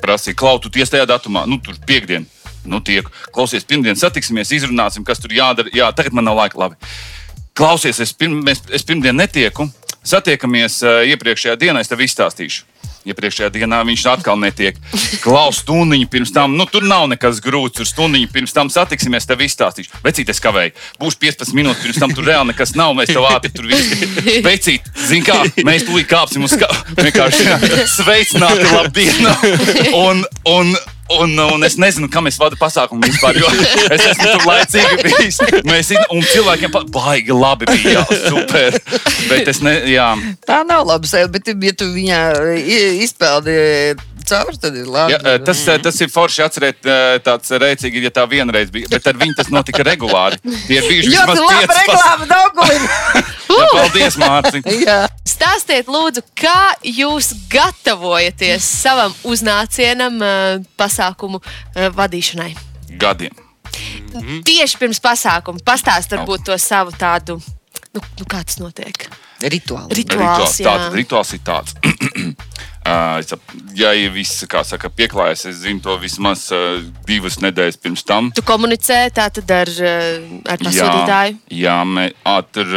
S4: prasīja, klau, tu tiesi tajā datumā, nu, tur piekdien. Nu, tiek, klausies, pirmdien satiksimies, izrunāsim, kas tur jādara. Jā, tagad man nav laika. Labi. Klausies, es, pirm, mēs, es pirmdien netieku Satiekamies uh, iepriekšējā dienā, es tev izstāstīšu. Iepriekšējā dienā viņš atkal netiek. Klaus stundiņu pirms tam, nu tur nav nekas grūts. Tur stundiņu pirms tam satiksimies, tev izstāstīšu. Vecīt, es kavēju. Būs 15 minūtes pirms tam, tur reāli nekas nav. Mēs tev ātri tur viss. Vecīt, zini kā, mēs tūlīt kāpsim uz kā. Vienkārši sveicināti, labdien! Un, un, Un, un es nezinu, kam es vadu pasākumu vispār. Es esmu tur laicīgi bijis. Mēs, un cilvēkiem pa- baigi labi bija. Jā, super. Bet es ne, jā.
S3: Tā nav laba sajūta, bet, ja tu viņā izpeldi cauri, tad ir labi.
S4: Jā, eh, tas, eh, tas ir forši atcerēt, eh, tāds rēcīgi, ja tā vienreiz bija. Bet ar viņu tas notika regulāri. Tie ir bijuši
S3: Ļoti labi
S4: pieci pas-
S3: reklāma Daugulim.
S4: Jā, Paldies, Mārciņ!
S3: Jā.
S2: Stāstiet, lūdzu, kā jūs gatavojaties savam uznācienam, pasākumu vadīšanai?
S4: Gadiem.
S2: Mm. Tieši pirms pasākuma pastāstiet varbūt to savu tādu, nu, nu kā tas notiek.
S3: Rituāli.
S2: Rituāls,
S4: Rituāls, tātad, rituāls ir tāds. Ja ir viss, kā saka, pieklājas, es zinu to vismaz divas nedēļas pirms tam.
S2: Tu komunicē tātad ar, ar pasūtītāju.
S4: jā mē, ā, tur,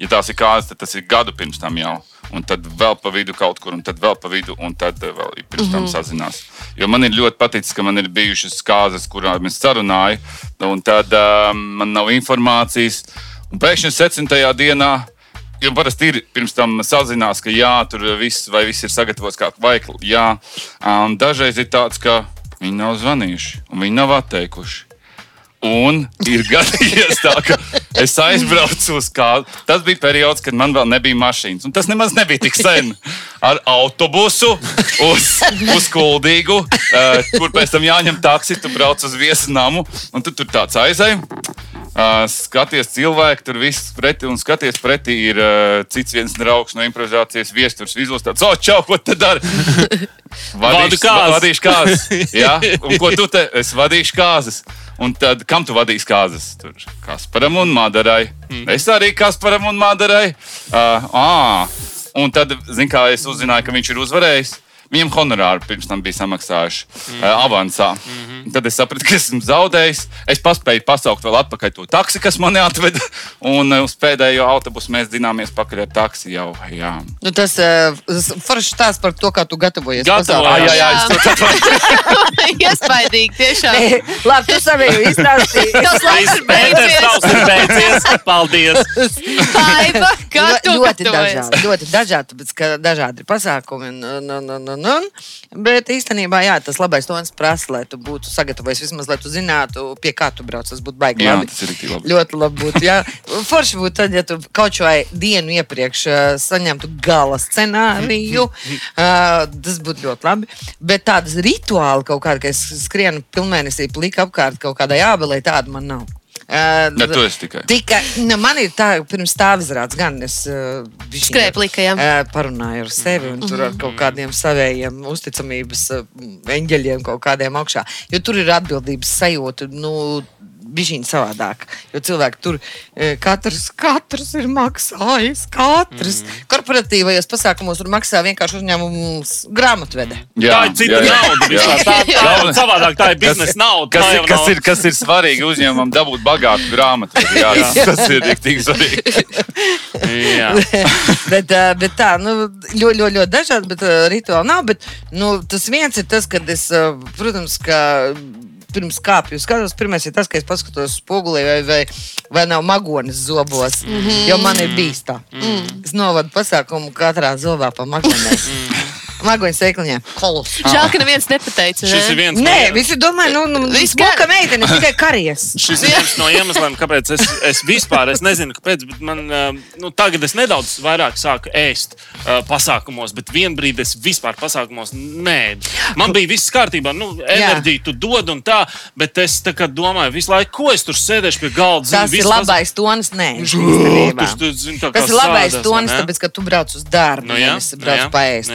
S4: ja tās ir kādas, tad tas ir gadu pirms tam jau. Un tad vēl pa vidu kaut kur, un tad vēl pa vidu, un tad vēl ir pirms tam sazinās. Jo man ir ļoti paticis, ka man ir bijušas kārtas, kurām es sarunāju, un tad uh, man nav informācijas. Un pēkšņi septiņtajā dienā Jo parasti ir pirms tam sazinās, ka jā, tur viss, vai viss ir sagatavots kā veikli. Jā, un dažreiz ir tāds, ka viņi nav zvanījuši un viņi nav atteikuši. Un ir gadījies tā, ka es aizbraucu uz kādu. Tas bija periods, kad man vēl nebija mašīnas. Un tas nemaz nebija tik sen. Ar autobusu uz, uz Kuldīgu, uh, kur pēc tam jāņem taksi, tu brauc uz viesu namu. Un tu tur tāds aizēji. Skaties, cilvēki tur viss pretī, un skaties, pretī ir uh, cits viens draugs no improvizācijas viestures. Vizos tāds, oh, čau, ko te dari?
S5: Vadu kāzas.
S4: Vadīšu kāzas. Jā, un ko tu te? Es vadīšu kāzas. Un tad, kam tu vadīsi kāzas? Tur Kasparam un Madarai. Mm. Es arī Kasparam un Madarai. Uh, à. un tad, zin kā, es uzzināju, ka viņš ir uzvarējis. Viņam honorāru pirms tam bija samaksājuši mm. uh, avansā. Mm -hmm. Tad es sapratu, ka esmu zaudējis. Es paspēju pasaukt vēl atpakaļ to taksi, kas mani atveda. Un uh, uz pēdējo autobusu mēs dzināmies pakaļ ar taksi jau. Jā,
S3: Nu, tas uh, foršs stāsts par to, kā tu gatavojies. Pasākumam.
S4: jā, jā, es to saprotu.
S2: Iespaidīgi, tiešām.
S3: Ei, Labi, tu savēju izstāstīji.
S2: Tas laiks ir beidzies.
S5: ir beidzies. Paldies!
S2: Aiva, kā tu
S3: ļoti
S2: gatavojies?
S3: dažādi. Ļoti dažādi, tāpēc, ka dažādi ir pasākumi. Un, un, un, un, un, un. Bet īstenībā jā, tas labais tonis prasa, lai tu būtu sagatavojies vismaz, lai tu zinātu, pie kā tu brauc. Tas būtu baigi.
S4: Jā,
S3: labi.
S4: tas ir labi.
S3: Ļoti labi būtu. Jā. Forši būtu tad, ja tu kaut vai dienu iepriekš uh, saņemtu gala scenāriju. Uh, tas būtu ļoti labi. Bet tādas rituāli kaut kāda, ka es skrienu pilnmēnesī plika apkārt kaut kādai ābelē, tāda man nav. Uh,
S4: Ne, tu esi tikai.
S3: Tikai nu, man ir tā, pirms tā izrādes, gan es uh,
S2: Skrēja plika, jā.
S3: uh, parunāju ar sevi un tur ar kaut kādiem savējiem uzticamības uh, eņģeļiem, kaut kādiem augšā. Jo tur ir atbildības sajūta. Nu, Bišķiņa savādāk. Jo cilvēki tur e, katrs, katrs ir maksājis. Katrs. Mm. Korporatīvajos pasākumos tur maksā vienkārši uzņēmums grāmatvede.
S5: Tā ir cita nauda. vispār. Tā, tā,
S4: Jā.
S5: savādāk tā ir biznesa nauda.
S4: Kas
S5: tā
S4: ir, kas, ir, kas ir svarīgi uzņēmumam, dabūt bagātu grāmatu? Jā, jā. tas ir tik svarīgi.
S5: Jā.
S3: bet, bet tā, nu, ļoti, ļoti, ļoti dažādi, bet rituāli nav. Bet, nu, tas viens ir tas, kad es, protams, ka pirms kāpju skatos, pirmais ir tas, ka es paskatos spogulī, vai, vai, vai nav magonis zobos. Mm -hmm. Jo man ir bijis tā. Mm. Es novadu pasākumu katrā zobā pa magoniem. Magoņu sēkliņā.
S2: Žēl, ka neviens nepateica.
S5: Šis ir
S2: Ne?
S5: viens
S3: Nē,
S5: no,
S3: visi domā, nu, nu
S2: Viss kā-
S3: meitene, tikai karies.
S5: šis ir viens no iemesliem, kāpēc es, es vispār es nezinu, kāpēc, bet man uh, nu, tagad es nedaudz vairāk sāku ēst uh, pasākumos, bet vienā brīdī es vispār pasākumos nē. Man bija viss kārtībā, nu, enerģija tu dod un tā, bet es tā kā domāju, visu laiku, ko es tur sēdēšu pie galda. zini,
S3: Tas ir labais tonis. Nē,
S5: Tas,
S3: ir labais tonis, tāpēc, ka tu brauc uz darbu,
S5: Nu
S3: nu,
S5: jā,
S3: nevis
S5: nu
S3: brauc
S5: jā,
S3: paēst.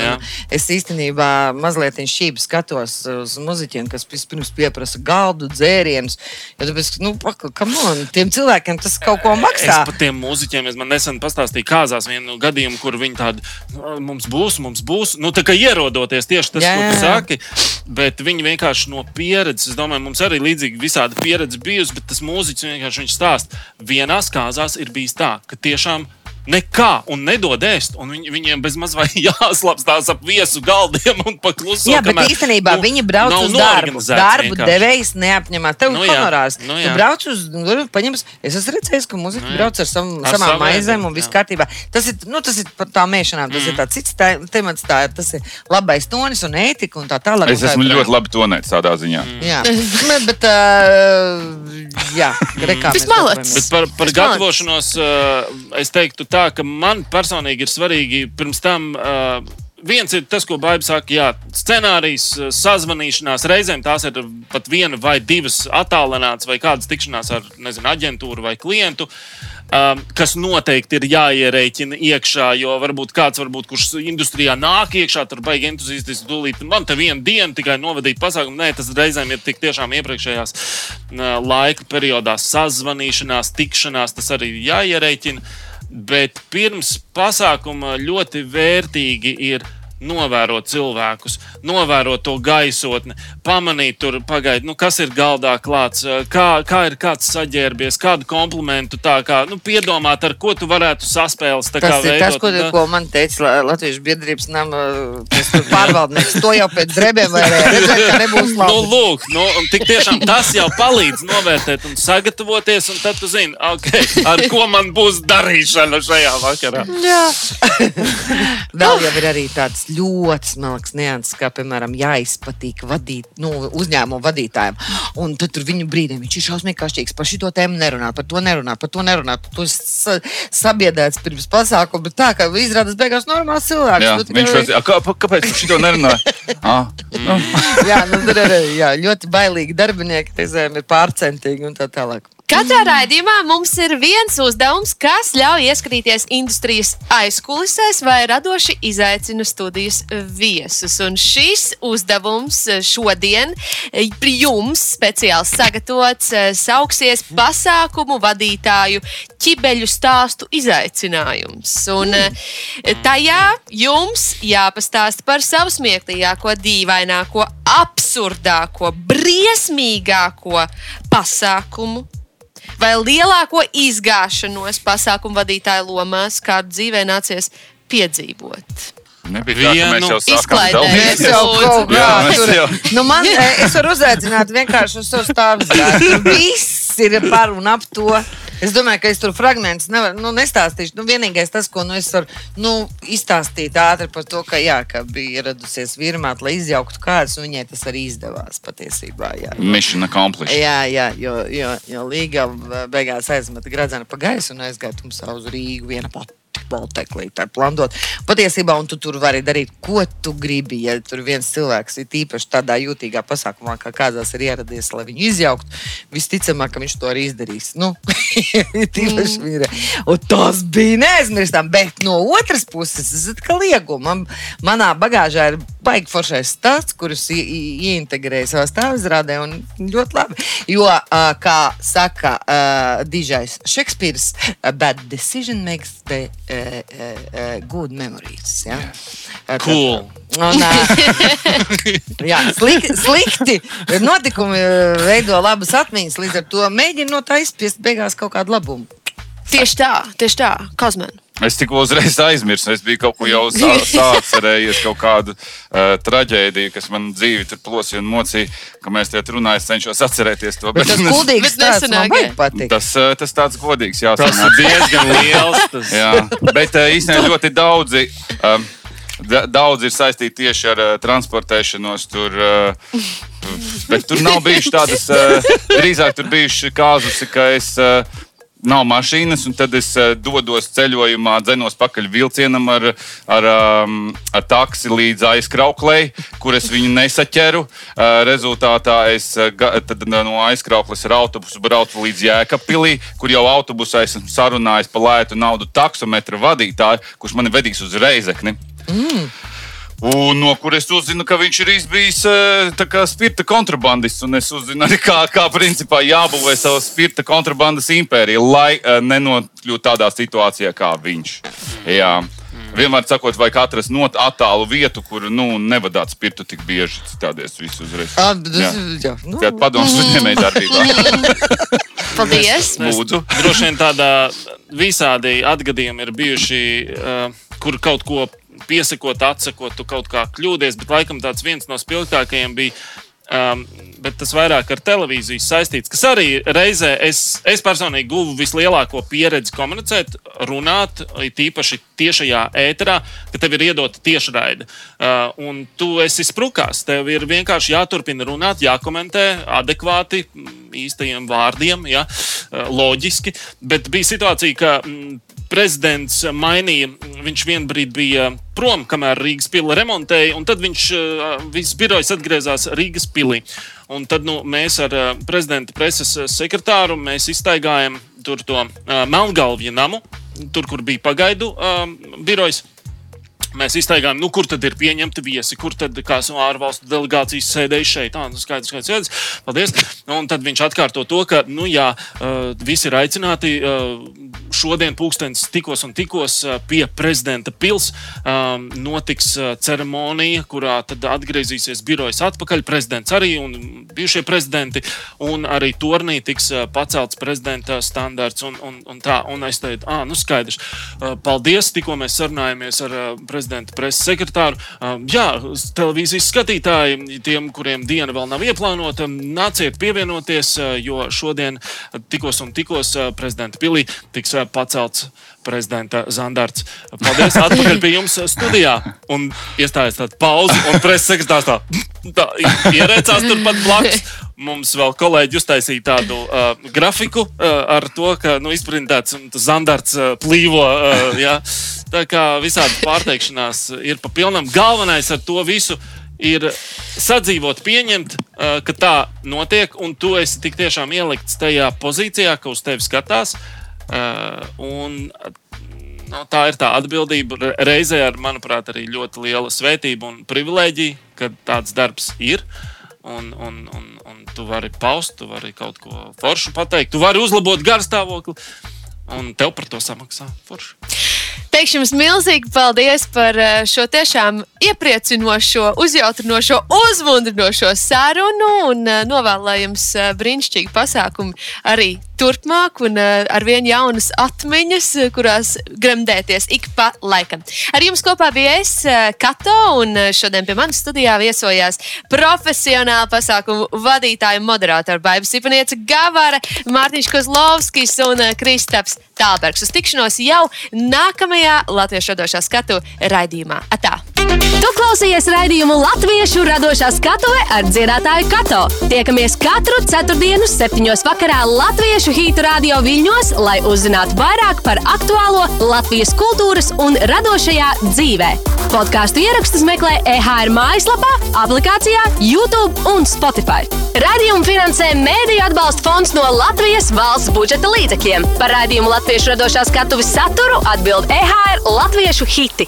S3: Es īstenībā mazliet šķīvi skatos uz muzeķiem, kas vispirms pieprasa galdu, dzērienus. Jo tāpēc, nu, come on, tiem cilvēkiem tas kaut ko
S5: Es
S3: maksā.
S5: par tiem mūziķiem, es man nesen pastāstīju, kāzās vienu gadījumu, kur viņi tādi, "Nu, mums būs, mums būs, nu, tā kā ierodoties tieši tas,
S3: Jā,
S5: ko
S3: jā,
S5: tu
S3: jā.
S5: saki. Bet viņi vienkārši no pieredzes, es domāju, mums arī līdzīgi visādi pieredze bijusi, bet tas mūziķis vienkārši viņš stāsta. Vienās kāzās ir bijis tā, ka tiešām Nekā, un nedod ēst. Un viņi, viņiem bez mazliet jāslapstās ap viesu galdiem un pakluso.
S3: Jā, bet īstenībā
S5: nu,
S3: viņi brauc uz darbu. Darbu devējs neapņemās. Tev
S5: Nu
S3: ir
S5: jā,
S3: honorārs.
S5: nu
S3: Tu brauc uz, nu, paņems, es esmu redzējis, ka muzeķi
S5: Nu
S3: brauc ar, sam,
S5: Ar
S3: samām
S5: saviem,
S3: maizēm un viss kārtībā. Tas ir, nu, tas ir par tām mēšanām, tas
S5: Mm.
S3: ir tāds cits tā, temats, tā, tas ir labais tonis un ētika un tā tālāk.
S4: Es
S3: tā
S4: esmu
S3: joprojām.
S4: ļoti labi tonēts tādā ziņā.
S3: Jā, bet, bet uh, jā,
S2: Vismalacis.
S3: darbojamies.
S5: Bet par, par
S2: Es
S5: gatavošanos uh, es teiktu tā, ka man personīgi ir svarīgi pirms tam. Uh, Viens ir tas, ko Baiba saka, jā, scenārijs, uh, sazvanīšanās. Reizēm tās ir pat viena vai divas attālinātas, vai kādas tikšanās ar nezinu, aģentūru vai klientu, um, kas noteikti ir jāierēķina iekšā. Jo varbūt kāds, varbūt, kurš industrijā nāk iekšā, tur baigs entuziastiski tūlīt. Man te viena diena tikai novadīt pasākumu. Nē, tas reizēm ir tik tiešām iepriekšējās uh, laika periodā sazvanīšanās, tikšanās, tas arī jāierēķina. Bet pirms pasākuma ļoti vērtīgi ir novērot cilvēkus, novērot to gaisotni, pamanīt, tur, pagaid, nu, kas ir galdā klāts, kā, kā ir kāds saģērbies, kādu komplimentu, tā kā nu, piedomāt, ar ko tu varētu saspēles. tā kā
S3: Tas ir tas,
S5: veidot,
S3: ko,
S5: un tā-
S3: ko man teica La- Latvijas biedrības nama tas pārvaldnieks. To jau pēc drebiem varēja redzēt, ka nebūs
S5: Nu,
S3: labi.
S5: lūk, nu, tik tiešām tas jau palīdz novērtēt un sagatavoties. Un tad tu zini, okay, ar ko man būs darīšana šajā vakarā.
S3: Vēl jau ir arī tāds ļoti smalks nianses, kā piemēram jāizpatīk vadīt, nu, uzņēmumu vadītājiem. Un tad tur viņu brīdī viņš ir šausmīgi kašķīgs. Par šo tēmu nerunāt, par to nerunāt, par to nerunāt. Tu esi sa sabiedrēts pirms pasākuma, bet tā kā izrādās beigās normāls cilvēks.
S4: Jā,
S3: Nu,
S4: viņš prasa, kā, kāpēc viņš to nerunāja? Ah, nu,
S3: jā, nu, tur ir jā, ļoti bailīgi darbinieki, reizēm ir pārcentīgi un tā tālāk.
S2: Katrā raidījumā mums ir viens uzdevums, kas ļauj ieskatīties industrijas aizkulisēs vai radoši izaicina studijas viesus. Un šis uzdevums šodien jums speciāli sagatavots eh, sauksies pasākumu vadītāju ķibeļu stāstu izaicinājums. Un eh, tajā jums jāpastāsta par savu smieklīgāko, dīvaināko, absurdāko, briesmīgāko pasākumu vai lielāko izgāšanos pasākumu vadītāju lomās, kādu dzīvē nācies piedzīvot.
S4: nebija tā, ka mēs
S5: Vienu
S4: jau sākām
S2: izklaidē.
S4: daudz.
S3: Mēs jau kaut
S4: Jā,
S3: kā
S4: mēs
S3: tur
S4: jau.
S3: Nu, man, e, es varu uzaicināt vienkārši uz savu stāvu. Viss ir par un ap to. Es domāju, ka es tur fragmentus nevaru, nu, nestāstīšu. Nu, vienīgais tas, ko nu, es varu nu, izstāstīt ātri par to, ka, jā, ka bija ieradusies virmāt, lai izjauktu kādus, un viņai tas arī izdevās patiesībā. Jā.
S4: Mission accomplished.
S3: Jā, jā, jo, jo, jo Līga beigās aizmeta gradzenu pa gaisu un aizgāja tumsā uz Rīgu viena pati. Balteklī, tā plānot. Patiesībā, un tu tur vari darīt, ko tu gribi. Ja tur viens cilvēks ir īpaši tādā jūtīgā pasākumā, kā kādās ir ieradies, lai viņu izjauktu, visticamāk, ka viņš to arī izdarīs. Nu, tīpaši mm. ir. Un tas bija neaizmirstami, bet no otras puses, es atkal iegūstu. Man, manā bagāžā ir baigi foršais stāsts, kurus i- i- ieintegrēju savā stāvizrādē, un ļoti labi. Jo, uh, kā saka uh, Dižais Šekspīrs, a bad decision makes the uh, uh, uh, good memories. Ja? Uh,
S5: Cool.
S3: Un, uh, jā, slik, slikti notikumi uh, veido labas atmiņas, līdz ar to mēģina no tā izspiest beigās kaut kādu labumu.
S2: Tieši tā, tieši tā, Kazman.
S4: Es tikko uzreiz aizmirsu. Es biju kaut ko jau sā- sācerējies, kaut kādu uh, traģēdiju, kas man dzīvi tur plosīja un mocīja. Ka mēs te runājam, es cenšos atcerēties to.
S3: Bet tas
S2: Bet
S3: stāsts man
S2: nesanāk,
S3: baigi
S2: jā.
S3: patīk.
S4: tas, tas tāds godīgs, jā.
S5: Tas ir diezgan liels. Tas...
S4: Jā, bet uh, īstenībā ļoti daudzi. Um, da- Daudz ir saistīti tieši ar uh, transportēšanos. Tur, uh, bet tur nav bijuši tādas, uh, drīzāk tur bijuši kāzusi, ka es uh, nav mašīnas, un tad es uh, dodos ceļojumā, dzenos pakaļ vilcienam ar, ar, um, ar taksi līdz aizkrauklei, kur es viņu nesaķeru. Uh, rezultātā es uh, no aizkraukles ar autobusu braucu līdz Jēkabpilī, kur jau autobusā esmu sarunājis par lētu naudu taksometra vadītāju, kurš mani vedīs uz Reizekni. Un no kuras uzzinu, ka viņš ir bijis spirta kontrabandists. Un es uzzinu arī, kā, kā principā jābūvē savu spirta kontrabandas impēriju, lai uh, nenokļūtu tādā situācijā kā viņš. Jā. vienmēr sakot, vajag atrast not attālu vietu, kur nu, nevadāt spirtu tik bieži. Citādi es visu uzreiz.
S3: Ah,
S4: Jā.
S3: nu,
S4: Tātad padomus uzņēmēji darbībā.
S2: Paldies!
S4: Lūdzu.
S5: Droši vien tādā visādi atgadījumi ir bijuši, uh, kur kaut ko piesakot, atsakot, tu kaut kā kļūdies, bet laikam tāds viens no spilgtākajiem bija. Um, bet tas vairāk ar televīziju saistīts, kas arī reizē es, es personīgi guvu vislielāko pieredzi komunicēt, runāt, it īpaši tiešajā ēterā, ka tev ir iedota tiešraide. Uh, un tu esi sprukās, tev ir vienkārši jāturpina runāt, jākomentē adekvāti, īstajiem vārdiem, ja, uh, loģiski. Bet bija situācija, ka mm, prezidents mainīja, viņš vienā brīdī bija prom, kamēr Rīgas pila remontēja, un tad viņš viss birojs atgriezās Rīgas pilī. Un tad nu, mēs ar prezidenta preses sekretāru tur to uh, Melngalvju namu, tur, kur bija pagaidu uh, birojs. Mēs iztaigājām, nu, kur tad ir pieņemti viesi, kur tad kāds no ārvalstu delegācijas sēdēja šeit. Tā, nu, skaidrs, skaidrs, skaidrs. Paldies. Un tad viņš atkārto to, ka, nu, jā, visi ir aicināti šodien, pūkstens, tikos un tikos pie prezidenta pils. Notiks ceremonija, kurā tad atgriezīsies birojas atpakaļ. Prezidents arī un bijušie prezidenti. Un arī turnī tiks pacelts prezidenta standarts. Un, un, un tā, un es teicu, ah, nu, skaidrs. Paldies, tikko mēs sarunājāmies ar uh, prezidenta preses sekretāru. Um, jā, televīzijas skatītāji, tiem, kuriem diena vēl nav ieplānota, nāciet pievienoties, uh, jo šodien tikos un tikos uh, prezidenta pilī tiks uh, pacelts prezidenta zandarts. Paldies, atpakaļ pie jums studijā. Un iestājas tāda pauze, un preses sekretārs tā, tā ierēcās turpat blakus. Mums vēl kolēģi uztaisīja tādu uh, grafiku uh, ar to, ka nu, izprintēts zandarts uh, plīvo. Uh, jā. Tā kā visādi pārteikšanās ir pa pilnam. Galvenais ar to visu ir sadzīvot, pieņemt, uh, ka tā notiek, un tu esi tik tiešām ielikts tajā pozīcijā, ka uz tevi skatās. Uh, un, nu, tā ir tā atbildība. Re- Reizē ar, manuprāt, arī ļoti liela svētība un privilēģija, ka tāds darbs ir. Un, un, un, un tu vari paust, tu vari kaut ko foršu pateikt, tu vari uzlabot garstāvokli, un tev par to samaksā forši.
S2: Teikšu jums milzīgi paldies par eh, šo tiešām iepriecinošo, uzjautrinošo, uzmundrinošo sarunu un eh, novēlu, lai jums eh, brīnišķīgi pasākumi arī turpmāk un ar vien jaunas atmiņas, kurās gremdēties ik pa laikam. Ar jums kopā bija es, Kato, un šodien pie manas studijā viesojās profesionāla pasākumu vadītāja un moderātora Baiba Sipanieca Gavara, Mārtiņš Kozlovskis un Kristaps Tālbergs. Uz tikšanos jau nākamajā Latviešu radošā skatu raidījumā. Atā!
S1: Tu klausies raidījumu Latviešu radošā skatuve ar dziedātāju Kato. Tiekamies katru ceturtdienu, septiņos vakarā Latviešu hītu radio viļņos, lai uzzinātu vairāk par aktuālo Latvijas kultūras un radošajā dzīvē. Podkāstu ierakstus meklē EHR mājaslapā, aplikācijā, YouTube un Spotify. Radījumu finansē Mēdīļu atbalsta fonds no Latvijas valsts budžeta līdzekļiem. Par raidījumu Latviešu radošā skatuves saturu atbild EHR Latviešu hiti.